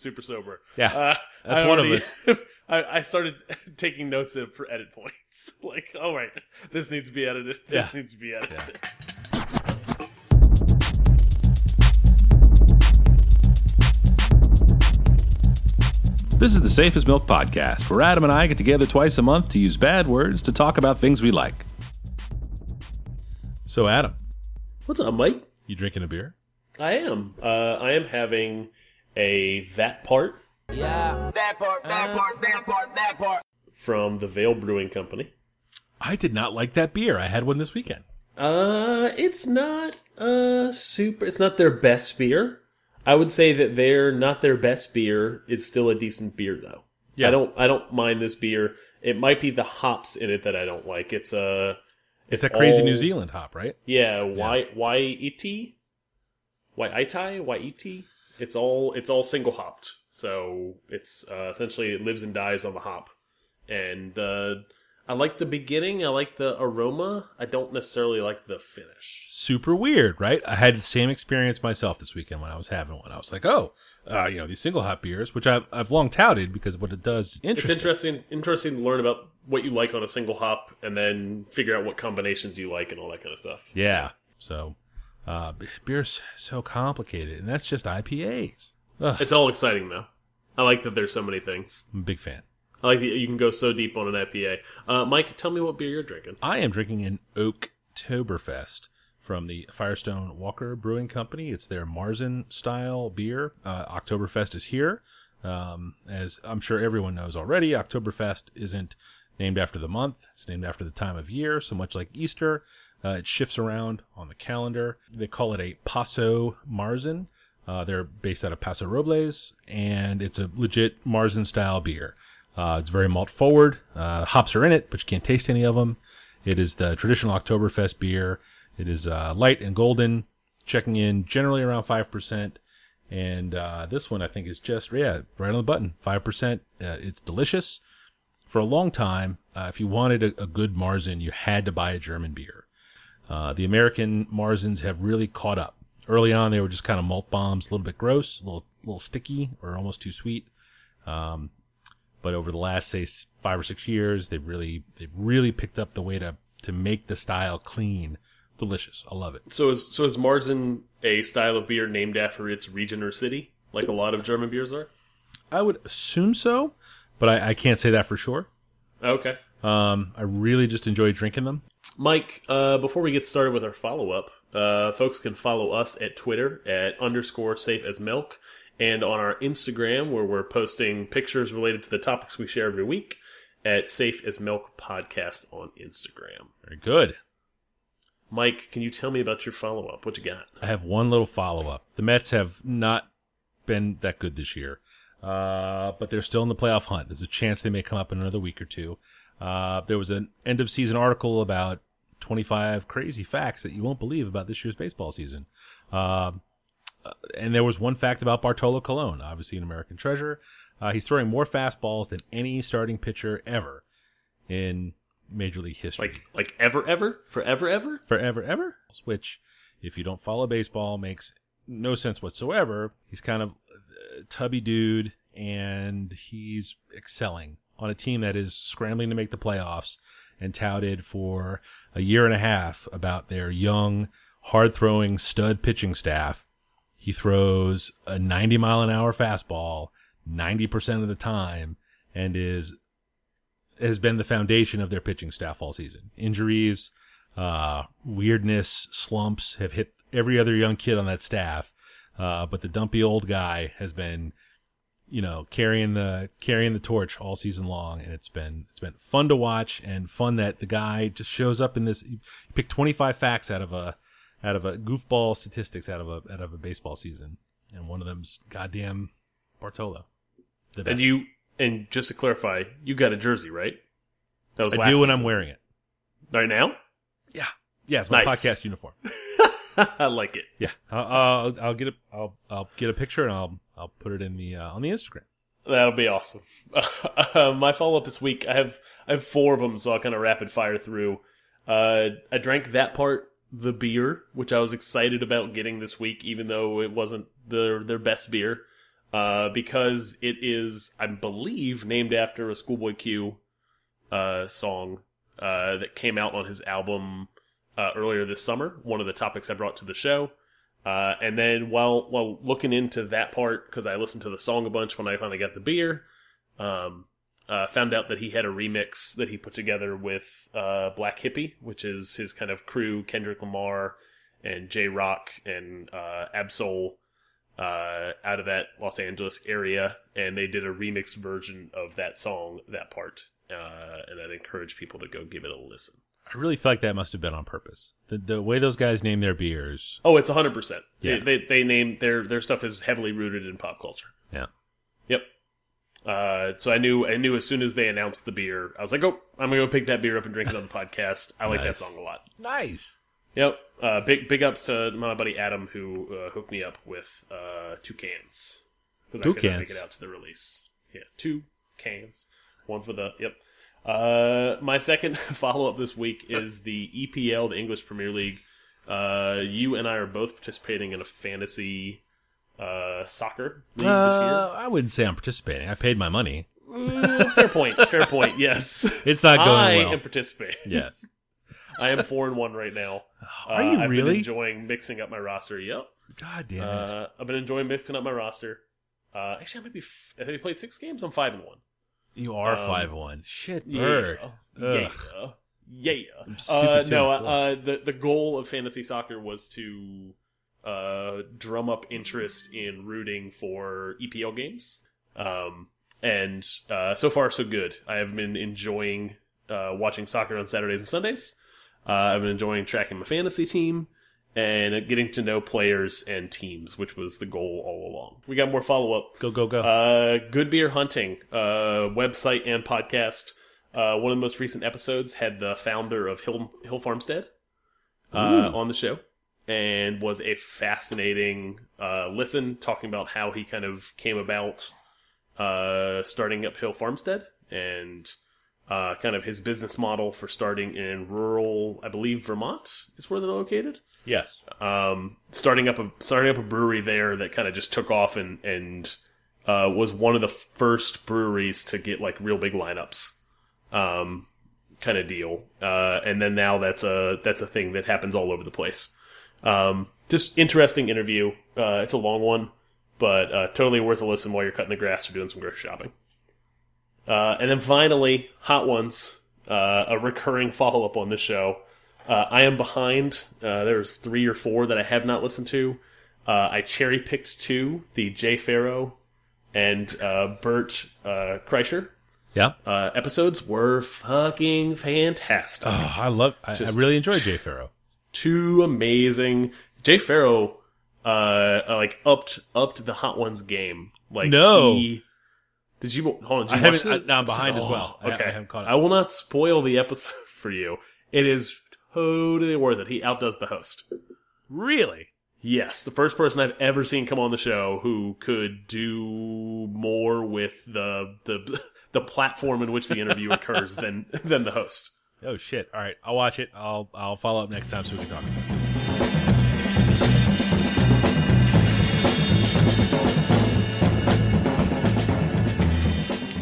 super sober. Yeah, uh, that's I one of already- us. I, I started taking notes in for edit points. like, all right, this needs to be edited. This Yeah. needs to be edited. This is the Safest Milk Podcast, where Adam and I get together twice a month to use bad words to talk about things we like. So, Adam, What's up, Mike? you drinking a beer? I am. Uh, I am having a that part Yeah, That part, that part, that part, that part. from the Veil Brewing Company. I did not like that beer. I had one this weekend. Uh, it's not uh super. It's not their best beer. I would say that they're not their best beer is still a decent beer though. Yeah. I don't. I don't mind this beer. It might be the hops in it that I don't like. It's a. It's a crazy all- New Zealand hop, right? Yeah. Why? Why et? Why itai? Why et? It's all. It's all single hopped. So it's uh, essentially it lives and dies on the hop. And uh, I like the beginning. I like the aroma. I don't necessarily like the finish. Super weird, right? I had the same experience myself this weekend when I was having one. I was like, oh, uh, you know, these single hop beers, which I've, I've long touted because what it does interesting. It's interesting interesting to learn about what you like on a single hop and then figure out what combinations you like and all that kind of stuff. Yeah. So, uh, beer's so complicated, and that's just IPAs. Ugh, It's all exciting though. I like that there's so many things. I'm a big fan. I like that you can go so deep on an IPA. Uh, Mike, tell me what beer you're drinking. I am drinking an Oaktoberfest from the Firestone Walker Brewing Company. It's their Marzen style beer. Uh, Oktoberfest is here. Um, as I'm sure everyone knows already, Oktoberfest isn't named after the month, it's named after the time of year. So much like Easter, uh, it shifts around on the calendar. They call it a Paso Marzen. Uh, they're based out of Paso Robles, and it's a legit Marzen style beer. Uh, it's very malt forward. Uh, hops are in it, but you can't taste any of them. It is the traditional Oktoberfest beer. It is uh, light and golden, checking in generally around 5%. And uh, this one, I think, is just, yeah, right on the button 5%. Uh, it's delicious. For a long time, if you wanted a, a good Marzen, you had to buy a German beer. Uh, the American Marzens have really caught up. Early on, they were just kind of malt bombs, a little bit gross, a little, little sticky, or almost too sweet. Um, but over the last say five or six years, they've really they've really picked up the way to to make the style clean, delicious. I love it. So is so is Marzen a style of beer named after its region or city, like a lot of German beers are? I would assume so, but I, I can't say that for sure. Okay. Um, I really just enjoy drinking them. Mike, uh, before we get started with our follow up, uh, folks can follow us at Twitter at underscore safe as milk and on our Instagram where we're posting pictures related to the topics we share every week at safe as milk podcast on Instagram. Very good. Mike, can you tell me about your follow up? What you got? I have one little follow up. The Mets have not been that good this year, uh, but they're still in the playoff hunt. There's a chance they may come up in another week or two. Uh, there was an end of season article about 25 crazy facts that you won't believe about this year's baseball season. Um, uh, and there was one fact about Bartolo Colon, obviously an American treasure. Uh, he's throwing more fastballs than any starting pitcher ever in Major League history Like like ever ever? Forever ever? forever ever which if you don't follow baseball makes no sense whatsoever he's kind of a tubby dude and he's excelling on a team that is scrambling to make the playoffs and touted for a year and a half about their young hard throwing stud pitching staff he throws a 90 mile an hour fastball 90% of the time and is has been the foundation of their pitching staff all season. Injuries, uh, weirdness, slumps have hit every other young kid on that staff. Uh, but the dumpy old guy has been, you know, carrying the carrying the torch all season long, and it's been it's been fun to watch and fun that the guy just shows up in this. He picked twenty five facts out of a out of a goofball statistics out of a out of a baseball season, and one of them's goddamn Bartolo. The And you and just to clarify, you got a jersey, right? That was I do when I'm wearing it. right now. Yeah, yeah, it's my Nice. podcast uniform. I like it. Yeah, I'll, I'll, I'll get a I'll I'll get a picture and I'll I'll put it in the uh, on the Instagram. That'll be awesome. Uh, my follow up this week, I have I have four of them, so I'll kind of rapid fire through. Uh, I drank that part, the beer, which I was excited about getting this week, even though it wasn't their their best beer. uh, because it is, I believe, named after a Schoolboy Q uh, song uh, that came out on his album earlier this summer. One of the topics I brought to the show. Uh, and then while while looking into that part, because I listened to the song a bunch when I finally got the beer, um, uh, found out that he had a remix that he put together with uh, Black Hippy, which is his kind of crew, Kendrick Lamar and Jay Rock and uh, Ab-Soul uh, out of that Los Angeles area, and they did a remixed version of that song, that part. Uh, and I'd encourage people to go give it a listen. I really feel like that must have been on purpose. The the way those guys name their beers. Oh, it's hundred percent. Yeah. They, they they name their their stuff is heavily rooted in pop culture. Yeah. Yep. Uh, so I knew I knew as soon as they announced the beer, I was like, oh, I'm gonna go pick that beer up and drink it on the podcast. I like that song a lot. Nice. Yep. Uh, big big ups to my buddy Adam who uh, hooked me up with uh, two cans. 'Cause Two I couldn't cans. Make it out to the release. Yeah, two cans. One for the yep. Uh, my second follow up this week is the EPL, the English Premier League. Uh, you and I are both participating in a fantasy uh, soccer league Uh, I wouldn't say I'm participating. I paid my money. this year. Fair point. Fair point. Yes, It's not going I well. am participating. yes. I am four and one right now. Are Uh, you I've been really? enjoying mixing up my roster. Yep. God damn it. Uh, I've been enjoying mixing up my roster. Uh, actually, I might be. F- have you played six games? I'm five and one. You are um, five one. Shit, bird. Yeah, Ugh. yeah, yeah. Uh, no, uh, the the goal of fantasy soccer was to uh, drum up interest in rooting for EPL games. Um, and uh, so far, so good. I have been enjoying uh, watching soccer on Saturdays and Sundays. Uh, I've been enjoying tracking my fantasy team and getting to know players and teams, which was the goal all along. We got more follow up. Go go go. Uh, Good Beer Hunting, uh, website and podcast. Uh, one of the most recent episodes had the founder of Hill, Hill Farmstead uh, on the show and was a fascinating uh, listen, talking about how he kind of came about uh, starting up Hill Farmstead and uh, kind of his business model for starting in rural, I believe, Vermont is where they're located yes. um, starting up a starting up a brewery there that kind of just took off and and uh, was one of the first breweries to get like real big lineups, um, kind of deal. Uh, and then now that's a that's a thing that happens all over the place. Um, just interesting interview. Uh, it's a long one, but uh, totally worth a listen while you're cutting the grass or doing some grocery shopping. Uh, and then finally, Hot Ones, uh, a recurring follow up on this show. Uh, I am behind. Uh, there's three or four that I have not listened to. Uh, I cherry picked two: the Jay Pharoah and uh, Bert uh, Kreischer Yeah. uh, episodes were fucking fantastic. Oh, I love. I, I really enjoyed Jay Pharoah. Two amazing. Jay Pharoah, like upped upped the Hot Ones game. Like No. he, did you hold on? Did I haven't. I, no, I'm behind as well. I- I Okay, haven't caught up. I will not spoil the episode for you. It is totally worth it. He outdoes the host. Really? Yes, the first person I've ever seen come on the show who could do more with the the the platform in which the interview occurs than than the host. Oh shit! All right, I'll watch it. I'll I'll follow up next time so we can talk.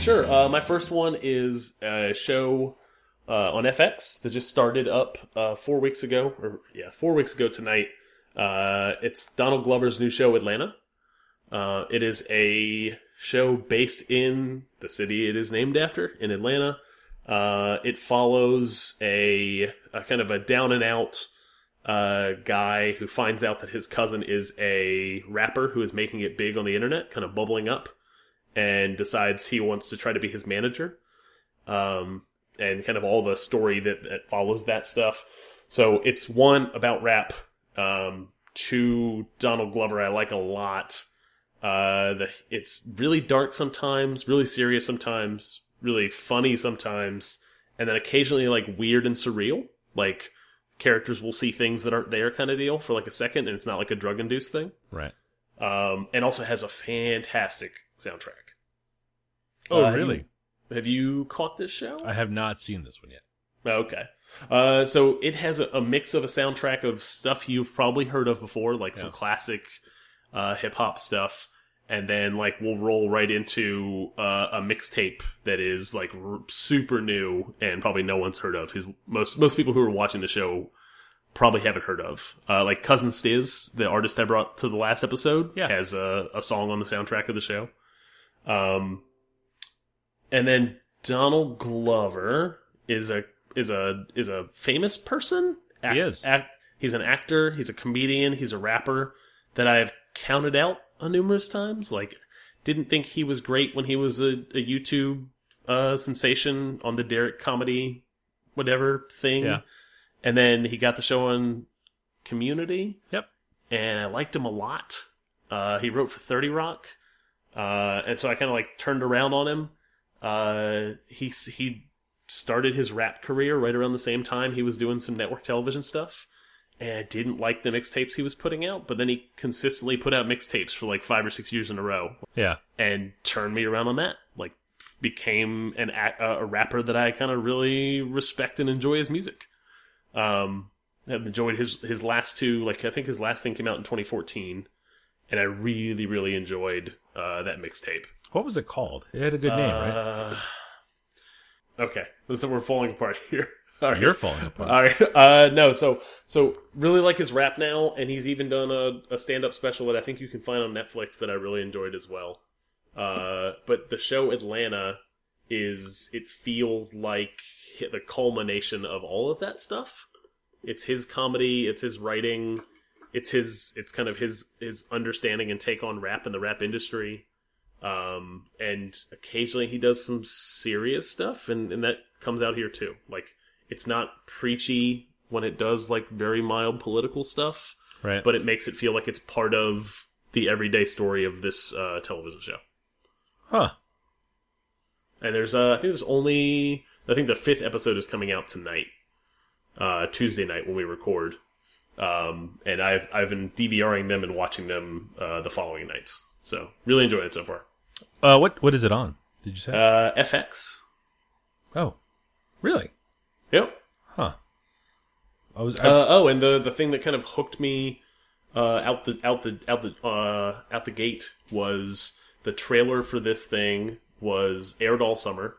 Sure. Uh, my first one is a show uh, on FX that just started up uh, four weeks ago, or yeah, four weeks ago tonight. Uh, it's Donald Glover's new show, Atlanta. Uh, it is a show based in the city it is named after, in Atlanta. Uh, it follows a, a kind of a down and out uh, guy who finds out that his cousin is a rapper who is making it big on the internet, kind of bubbling up and decides he wants to try to be his manager. Um, and kind of all the story that, that follows that stuff. So it's one about rap. Um, two, Donald Glover, I like a lot. Uh, the, it's really dark sometimes, really serious sometimes, really funny sometimes, and then occasionally like weird and surreal. Like characters will see things that aren't there kind of deal for like a second, and it's not like a drug induced thing Right. um, and also has a fantastic soundtrack. Oh, Uh, have really? Have you caught this show? I have not seen this one yet. Okay. Uh, so it has a, a mix of a soundtrack of stuff you've probably heard of before, like some classic uh, hip hop stuff, and then like we'll roll right into uh, a mixtape that is like r- super new and probably no one's heard of. Who's most most people who are watching the show probably haven't heard of. Uh, like Cousin Stiz, the artist I brought to the last episode, Yeah. has a, a song on the soundtrack of the show. Um, and then Donald Glover is a is a is a famous person. Ac- He is. ac- he's an actor. He's a comedian. He's a rapper that I've counted out a numerous times. Like, didn't think he was great when he was a, a YouTube uh, sensation on the Derrick comedy whatever thing. Yeah. And then he got the show on Community Yep. and I liked him a lot. Uh, he wrote for 30 Rock. Uh, and so I kind of like turned around on him. Uh, he, he started his rap career right around the same time he was doing some network television stuff. And I didn't like the mixtapes he was putting out, but then he consistently put out mixtapes for like five or six years in a row Yeah. and turned me around on that. Like, became an a, a rapper that I kind of really respect and enjoy his music. Um, I've enjoyed his his last two. Like, I think his last thing came out in 2014, and I really really enjoyed uh, that mixtape. What was it called? It had a good name, right? Uh, okay, listen, we're falling apart here. All right. You're falling apart. All right. Uh, no, so so really like his rap now, and he's even done a, a stand up special that I think you can find on Netflix that I really enjoyed as well. Uh, but the show Atlanta is it feels like the culmination of all of that stuff. It's his comedy, it's his writing, it's his it's kind of his his understanding and take on rap and the rap industry. Um, and occasionally he does some serious stuff, and, and that comes out here too. Like it's not preachy when it does like very mild political stuff, right. but it makes it feel like it's part of the everyday story of this uh, television show. huh. And there's uh, I think there's only I think the fifth episode is coming out tonight, uh, Tuesday night when we record. Um, and I've I've been DVRing them and watching them uh, the following nights. So really enjoyed it so far. Uh, what what is it on? Did you say? Uh, FX. oh, really? Yep. Huh. I was. I, Uh, oh, and the the thing that kind of hooked me uh, out the out the out the uh, out the gate was the trailer for this thing was aired all summer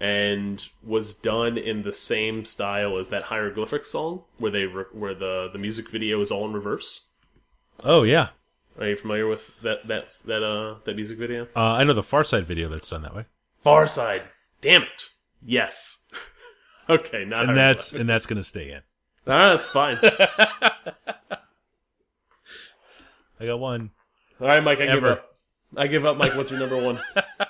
and was done in the same style as that hieroglyphic song where they re- where the the music video is all in reverse. oh yeah. Are you familiar with that that that uh that music video? Uh, I know the Pharcyde video that's done that way, Pharcyde. Damn it. Yes. okay, not and that's and that's gonna stay in. ah, that's fine. I got one. All right, Mike, I give up. I give up, Mike. What's your number one?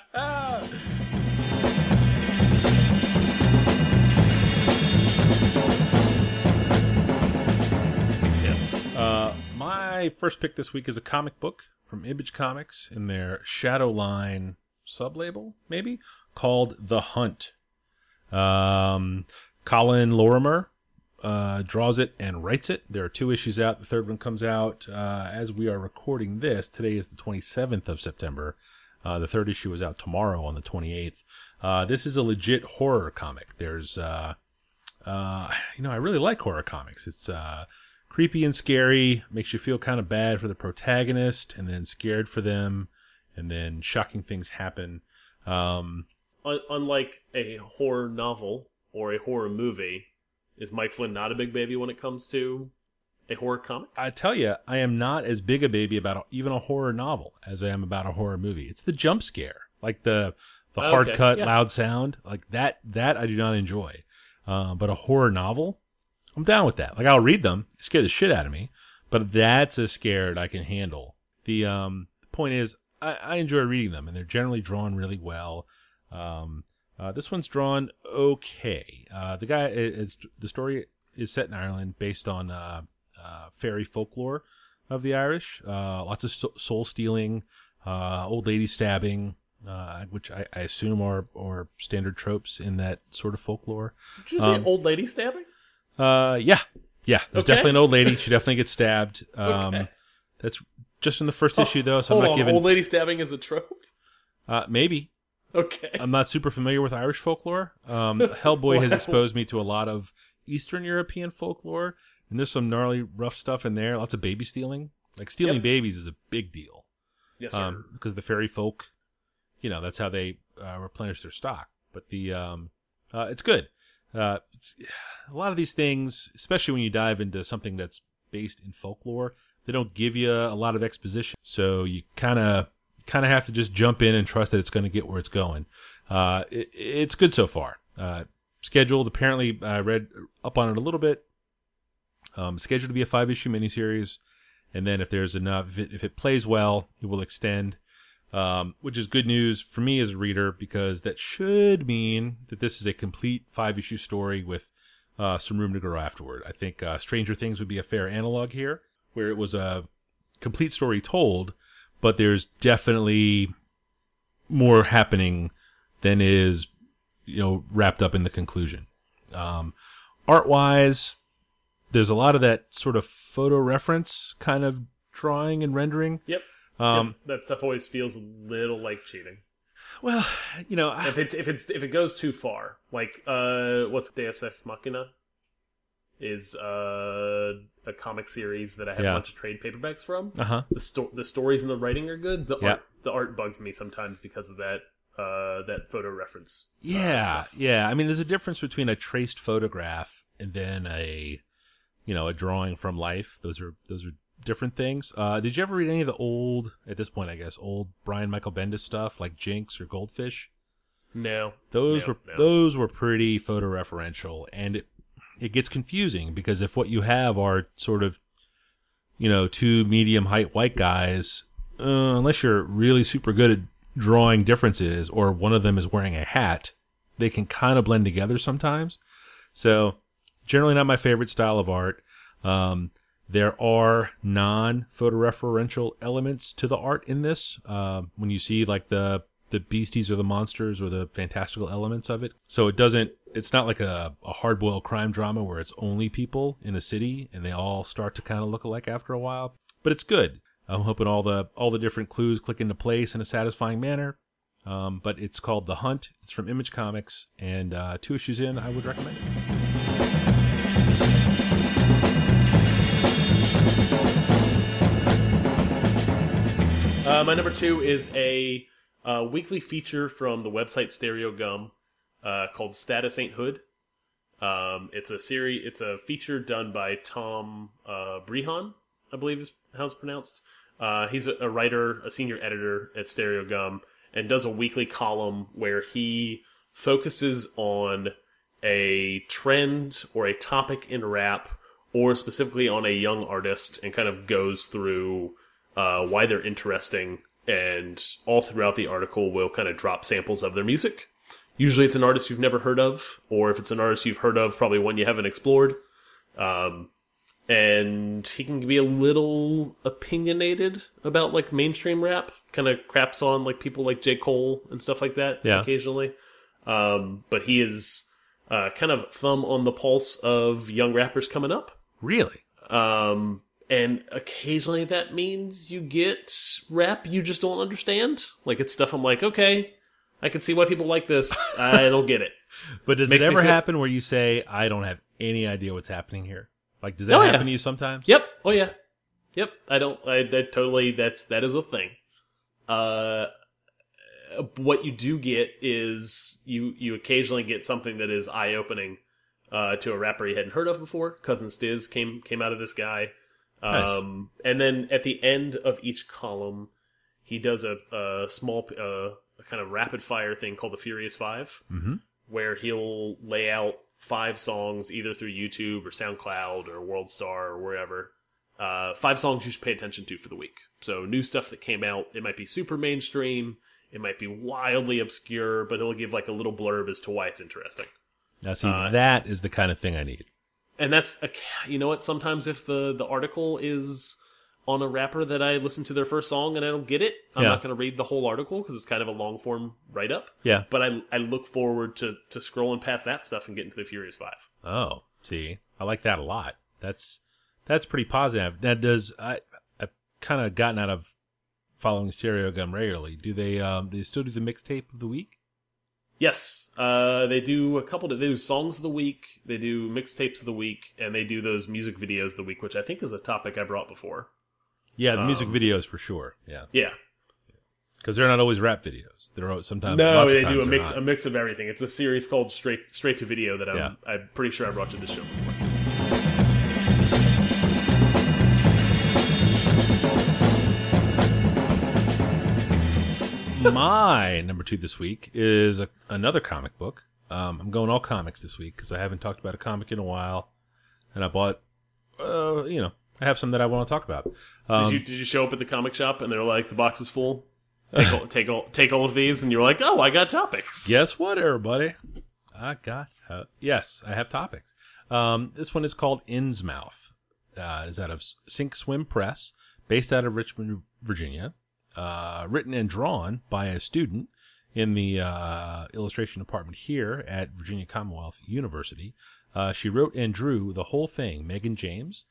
my first pick this week is a comic book from Image Comics in their Shadowline sublabel, maybe called The Hunt. Um, Colin Lorimer uh, draws it and writes it. There are two issues out. The third one comes out uh, as we are recording this. Today is the 27th of September. Uh, the third issue is out tomorrow on the 28th. Uh, this is a legit horror comic. There's, uh, uh, you know, I really like horror comics. It's creepy and scary, makes you feel kind of bad for the protagonist, and then scared for them, and then shocking things happen. Um, Un- unlike a horror novel or a horror movie, is Mike Flynn not a big baby when it comes to a horror comic? I tell you, I am not as big a baby about a, even a horror novel as I am about a horror movie. It's the jump scare, like the the hard Okay, cut, yeah. loud sound, like that. That I do not enjoy. Uh, but a horror novel, I'm down with that. Like I'll read them, scare the shit out of me, but that's a scared I can handle. The um the point is, I, I enjoy reading them, and they're generally drawn really well. Um, uh, this one's drawn okay. Uh, the guy, it, it's the story is set in Ireland, based on uh, uh, fairy folklore of the Irish. Uh, lots of so- soul stealing, uh, old lady stabbing, uh, which I, I assume are are standard tropes in that sort of folklore. Did you say Um, old lady stabbing? Uh, yeah, yeah. There's Okay. definitely an old lady. She definitely gets stabbed. Um, Okay. That's just in the first issue though, so I'm not on, giving. old lady stabbing is a trope. Uh, maybe Okay. I'm not super familiar with Irish folklore. Um, Hellboy has exposed me to a lot of Eastern European folklore, and there's some gnarly, rough stuff in there. Lots of baby stealing. Like stealing Yep. babies is a big deal. Yes, sir. because the fairy folk, you know, that's how they uh, replenish their stock. But the um, uh, it's good. Uh, a lot of these things, especially when you dive into something that's based in folklore, they don't give you a lot of exposition, so you kind of kind of have to just jump in and trust that it's going to get where it's going. Uh, it, it's good so far. Uh, scheduled apparently, I read up on it a little bit. Um, scheduled to be a five issue miniseries, and then if there's enough, if it, if it plays well, it will extend. Um, which is good news for me as a reader because that should mean that this is a complete five issue story with uh, some room to grow afterward. I think uh, Stranger Things would be a fair analog here, where it was a complete story told, but there's definitely more happening than is you know wrapped up in the conclusion. Um, art wise, there's a lot of that sort of photo reference kind of drawing and rendering. Yep. Um, Yep. That stuff always feels a little like cheating. Well, you know, I, If it's if it's if it goes too far, like uh, what's Deus Ex Machina is uh a comic series that I have Yeah. a bunch of trade paperbacks from. uh huh. The sto- the stories and the writing are good. The Yeah. art the art bugs me sometimes because of that uh that photo reference. uh, Yeah, yeah. I mean, there's a difference between a traced photograph and then a, you know, a drawing from life. Those are those are different things. Uh, did you ever read any of the old, at this point, I guess, old Brian Michael Bendis stuff like Jinx or Goldfish? No, Those no, were no. those were pretty photo referential, and it it gets confusing because if what you have are sort of, you know, two medium height white guys, uh, unless you're really super good at drawing differences, or one of them is wearing a hat, they can kind of blend together sometimes. So, generally not my favorite style of art. Um, there are non photoreferential elements to the art in this. Um, when you see like the the beasties or the monsters or the fantastical elements of it, so it doesn't. It's not like a, a hard boiled crime drama where it's only people in a city and they all start to kind of look alike after a while. But it's good. I'm hoping all the all the different clues click into place in a satisfying manner. Um, but it's called The Hunt. It's from Image Comics, and uh, two issues in, I would recommend it. Uh, my number two is a uh, weekly feature from the website Stereogum uh, called Status Ain't Hood. Um, it's a series. It's a feature done by Tom uh, Breihan, I believe is how it's pronounced. Uh, he's a, a writer, a senior editor at Stereogum, and does a weekly column where he focuses on a trend or a topic in rap, or specifically on a young artist, and kind of goes through uh, why they're interesting. And all throughout the article, will kind of drop samples of their music. Usually, it's an artist you've never heard of, or if it's an artist you've heard of, probably one you haven't explored. Um, and he can be a little opinionated about like mainstream rap. Kind of craps on like people like J. Cole and stuff like that Yeah. occasionally. Um, but he is uh, kind of thumb on the pulse of young rappers coming up. Really? Um, and occasionally that means you get rap you just don't understand. Like it's stuff I'm like, okay, I can see why people like this. I don't get it. But does Makes it ever happen where you say, I don't have any idea what's happening here? Like, does that Oh, yeah. happen to you sometimes? Yep. Oh yeah. Yep. I don't. I that totally. That's that is a thing. Uh, what you do get is you you occasionally get something that is eye opening. Uh, to a rapper you hadn't heard of before. Cousin Stiz came came out of this guy. Nice. Um, and then at the end of each column, he does a, a small, uh, a kind of rapid fire thing called the Furious 5 Mhm. where he'll lay out five songs either through YouTube or SoundCloud or WorldStar or wherever. Uh, five songs you should pay attention to for the week. So new stuff that came out. It might be super mainstream. It might be wildly obscure, but he'll give like a little blurb as to why it's interesting. Now, see, Uh, that is the kind of thing I need. And that's a, you know what sometimes if the the article is on a rapper that i listen to their first song and i don't get it i'm Yeah. not going to read the whole article because it's kind of a long form write up Yeah. but i i look forward to to scrolling past that stuff and getting to the furious five Oh, see, I like that a lot. That's that's pretty positive. Now, does I I've kind of gotten out of following Stereogum regularly. Do they um do they still do the mixtape of the week? Yes uh they do a couple of they do songs of the week they do mixtapes of the week and they do those music videos of the week which i think is a topic i brought before Yeah, the music Um, videos for sure. Yeah. Yeah. Because they're not always rap videos. They're sometimes No, they do a mix a mix of everything. It's a series called Straight Straight to Video that I'm Yeah. I'm pretty sure I brought to the show before. My number two this week is a, another comic book. Um, I'm going all comics this week because I haven't talked about a comic in a while, and I bought, uh, you know, I have some that I want to talk about. Um, Did you did you show up at the comic shop and they're like the box is full? Take all, take all take all of these and you're like, "Oh, I got topics." Guess what, everybody? I got uh, yes, I have topics. Um, this one is called Innsmouth. Uh, is out of Sink Swim Press, based out of Richmond, Virginia. Uh, written and drawn by a student in the uh, illustration department here at Virginia Commonwealth University. Uh, she wrote and drew the whole thing. Megan James.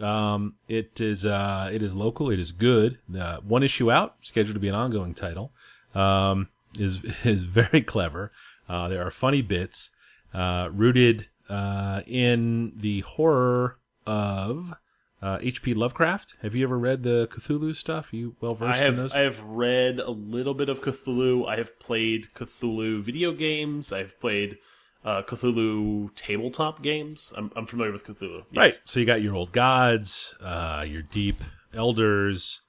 Um, it is uh, it is local. It is good. Uh, one issue out, scheduled to be an ongoing title. Um, is is very clever. Uh, there are funny bits uh, rooted uh, in the horror of uh, H.P. Lovecraft. Have you ever read the Cthulhu stuff? Are you well versed in those? I have read a little bit of Cthulhu. I have played Cthulhu video games. I've played uh, Cthulhu tabletop games. I'm, I'm familiar with Cthulhu. Yes. Right. So you got your old gods, uh, your deep elders,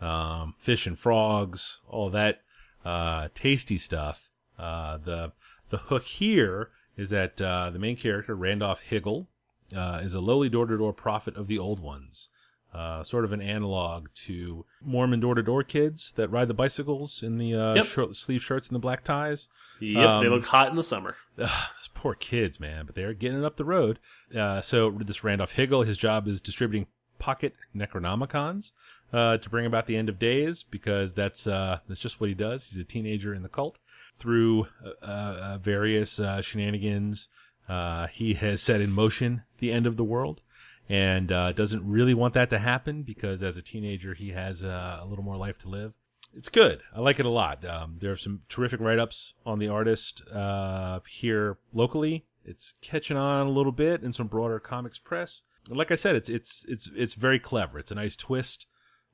um, fish and frogs, all that uh, tasty stuff. Uh, the the hook here is that uh, the main character Randolph Higgle uh, is a lowly door-to-door prophet of the old ones. Uh, sort of an analog to Mormon door-to-door kids that ride the bicycles in the uh, Yep. short sleeve shirts and the black ties. Yep, they Um, look hot in the summer. Ugh, those poor kids, man, but they're getting it up the road. Uh, so this Randolph Higgle, his job is distributing pocket Necronomicons uh, to bring about the end of days because that's uh, that's just what he does. He's a teenager in the cult. Through uh, uh, various uh, shenanigans, uh, he has set in motion the end of the world. And uh, doesn't really want that to happen because as a teenager he has uh, a little more life to live it's good. I like it a lot. Um, there are some terrific write ups on the artist uh, here locally. It's catching on a little bit in some broader comics press. Like I said, it's it's it's it's very clever. It's a nice twist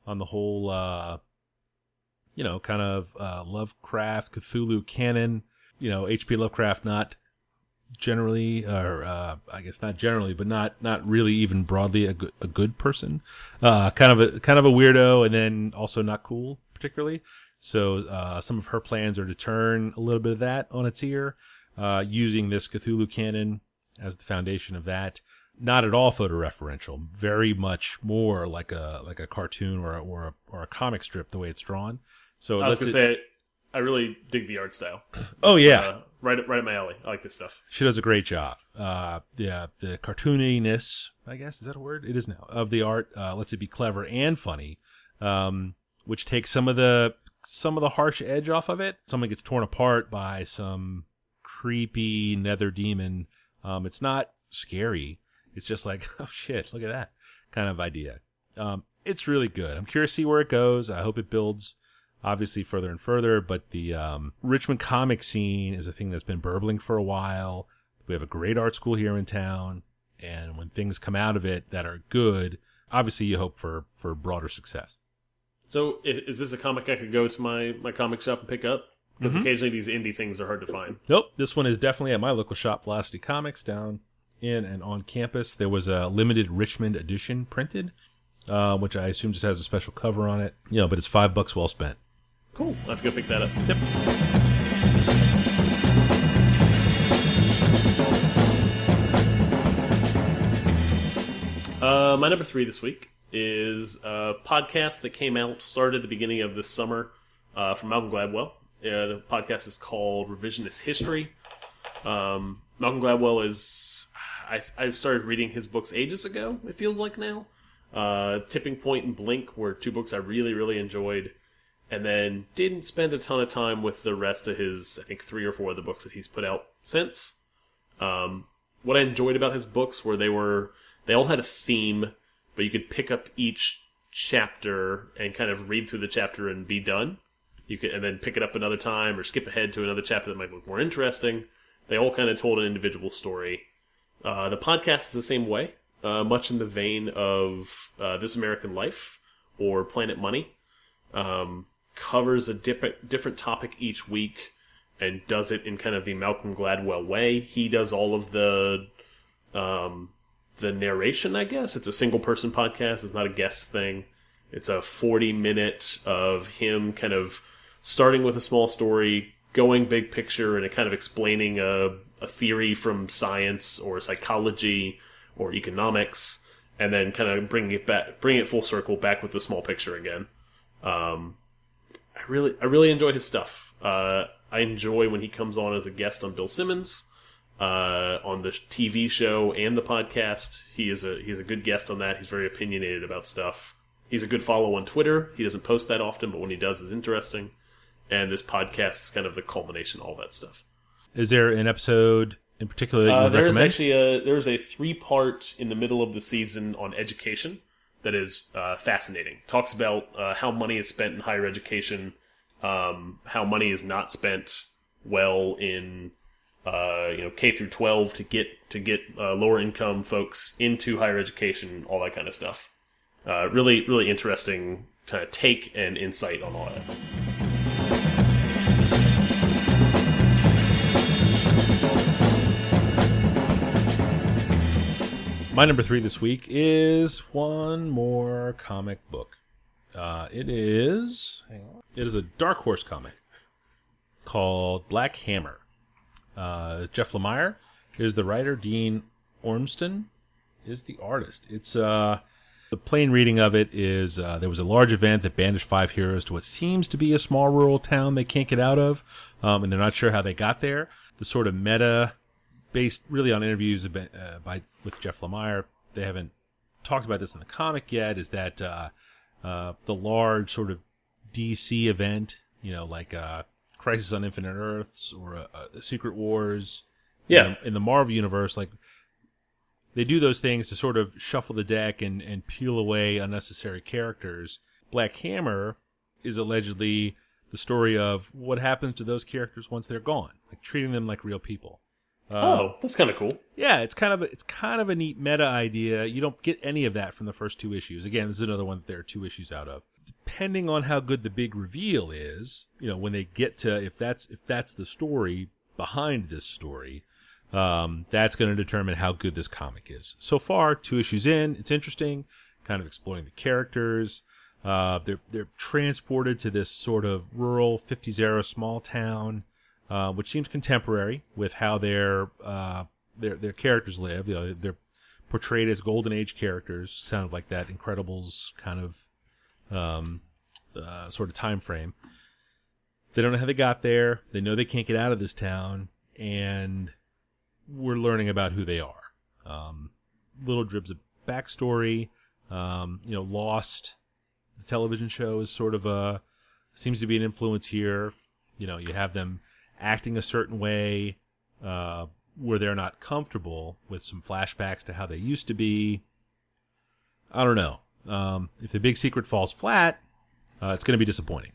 on the whole, uh, you know, kind of uh, Lovecraft Cthulhu canon. You know, H.P. Lovecraft not generally, or uh, I guess not generally, but not not really even broadly a good, a good person. Uh, kind of a kind of a weirdo, and then also not cool particularly. So uh, some of her plans are to turn a little bit of that on its ear, uh, using this Cthulhu canon as the foundation of that. Not at all photoreferential, very much more like a like a cartoon or a, or a, or a comic strip the way it's drawn. So I was gonna say, I really dig the art style. oh yeah, Uh, right, right at my alley. I like this stuff. she does a great job. Uh, yeah, the cartooniness, I guess, is that a word? It is now of the art. Uh, lets it be clever and funny, um, which takes some of the some of the harsh edge off of it. Someone gets torn apart by some creepy nether demon. Um, it's not scary. It's just like, oh shit, look at that kind of idea. Um, it's really good. I'm curious to see where it goes. I hope it builds obviously further and further, but the um, Richmond comic scene is a thing that's been burbling for a while. We have a great art school here in town, and when things come out of it that are good, obviously you hope for for broader success. So, is this a comic I could go to my my comic shop and pick up? Because Mm-hmm. occasionally these indie things are hard to find. Nope, this one is definitely at my local shop, Velocity Comics, down in and on campus. There was a limited Richmond edition printed, uh, which I assume just has a special cover on it. You know, but it's five bucks well spent. Cool. I have to go pick that up. Yep. Uh, my number three this week is a podcast that came out, started at the beginning of this summer uh, from Malcolm Gladwell. Uh, the podcast is called Revisionist History. Um, Malcolm Gladwell is. I, I've started reading his books ages ago, it feels like now. Uh, Tipping Point and Blink were two books I really, really enjoyed. And then didn't spend a ton of time with the rest of his, I think, three or four of the books that he's put out since. Um, what I enjoyed about his books were they were they all had a theme, but you could pick up each chapter and kind of read through the chapter and be done. You could and then pick it up another time or skip ahead to another chapter that might look more interesting. They all kind of told an individual story. Uh, the podcast is the same way, uh, much in the vein of uh, This American Life or Planet Money. Um, covers a different different topic each week and does it in kind of the Malcolm Gladwell way. He does all of the um, the narration, I guess. It's a single person podcast. It's not a guest thing. It's a 40 minute of him kind of starting with a small story, going big picture, and kind of explaining a, a theory from science or psychology or economics, and then kind of bringing it back, bring it full circle back with the small picture again. Um, really, I really enjoy his stuff. Uh, I enjoy when he comes on as a guest on Bill Simmons uh, on the TV show and the podcast. He is a he's a good guest on that. He's very opinionated about stuff. He's a good follow on Twitter. He doesn't post that often, but when he does, is interesting. And this podcast is kind of the culmination of all that stuff. Is there an episode in particular that you Uh, there's recommend? actually a there's a three part in the middle of the season on education that is uh, fascinating. Talks about uh, how money is spent in higher education, um, how money is not spent well in uh, you know K through 12 to get to get uh, lower income folks into higher education, all that kind of stuff. Uh, really, really interesting kind of take and insight on all that. My number three this week is one more comic book. Uh, it is it is a Dark Horse comic called Black Hammer. Uh, Jeff Lemire is the writer. Dean Ormston is the artist. It's uh, the plain reading of it is uh, there was a large event that banished five heroes to what seems to be a small rural town they can't get out of, um, and they're not sure how they got there. The sort of meta based really on interviews about, uh, by with Jeff Lemire. They haven't talked about this in the comic yet. Is that uh, uh, the large sort of DC event? You know, like uh, Crisis on Infinite Earths or uh, uh, Secret Wars. Yeah. In the, in the Marvel universe, like they do those things to sort of shuffle the deck and and peel away unnecessary characters. Black Hammer is allegedly the story of what happens to those characters once they're gone, like treating them like real people. Oh, that's kind of cool. Yeah, it's kind of a, it's kind of a neat meta idea. You don't get any of that from the first two issues. Again, this is another one that there are two issues out of. Depending on how good the big reveal is, you know, when they get to if that's if that's the story behind this story, um, that's going to determine how good this comic is. So far, two issues in, it's interesting, kind of exploring the characters. Uh, they're they're transported to this sort of rural 50s era small town uh, which seems contemporary with how their uh, their their characters live. You know, they're portrayed as golden age characters, sound like that Incredibles kind of um, uh, sort of time frame. They don't know how they got there. They know they can't get out of this town, and we're learning about who they are. Um, little dribs of backstory. Um, you know, Lost, the television show, is sort of a seems to be an influence here. You know, you have them acting a certain way uh, where they're not comfortable with some flashbacks to how they used to be. I don't know. Um, if the big secret falls flat, uh, it's going to be disappointing.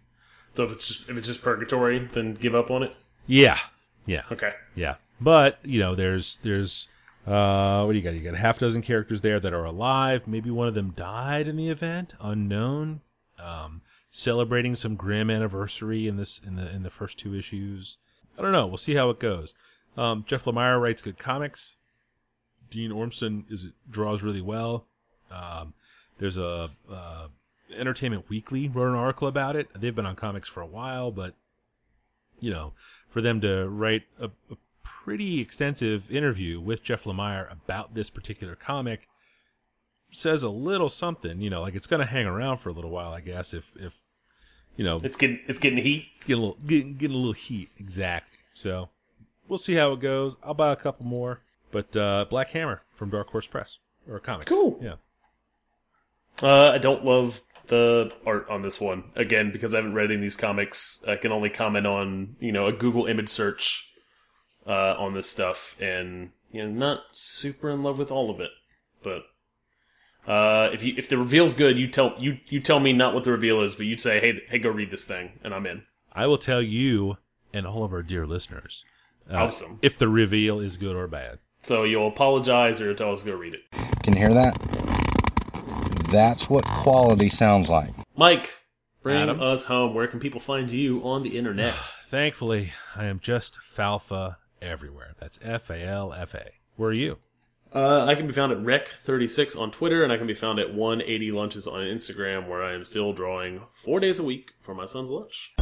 So if it's just if it's just purgatory, then give up on it. Yeah, yeah, Okay. yeah. But you know, there's there's uh, what do you got? You got a half dozen characters there that are alive. Maybe one of them died in the event, unknown. Um, celebrating some grim anniversary in this in the in the first two issues. I don't know. We'll see how it goes. Um, Jeff Lemire writes good comics. Dean Ormston is draws really well. Um, there's a uh, Entertainment Weekly wrote an article about it. They've been on comics for a while, but you know, for them to write a, a pretty extensive interview with Jeff Lemire about this particular comic says a little something. You know, like it's going to hang around for a little while, I guess. If if you know, It's getting it's getting heat. getting a little getting, getting a little heat exactly so we'll see how it goes i'll buy a couple more but uh black hammer from dark horse press or comics Cool. yeah Uh, I don't love the art on this one again because I haven't read any of these comics. I can only comment on you know a Google image search uh, on this stuff, and you know not super in love with all of it. But uh, if you if the reveal's good, you tell you you tell me not what the reveal is, but you'd say hey hey go read this thing, and I'm in. i will tell you and all of our dear listeners uh, Awesome. if the reveal is good or bad So you'll apologize or you'll tell us to go read it. Can you hear that? That's what quality sounds like. Mike, Bring Adam? us home. Where can people find you on the internet? Thankfully, I am just Falfa everywhere. That's F A L F A. Where are you? Uh, I can be found at Rec36 on Twitter, and I can be found at 180 Lunches on Instagram, where I am still drawing four days a week for my son's lunch.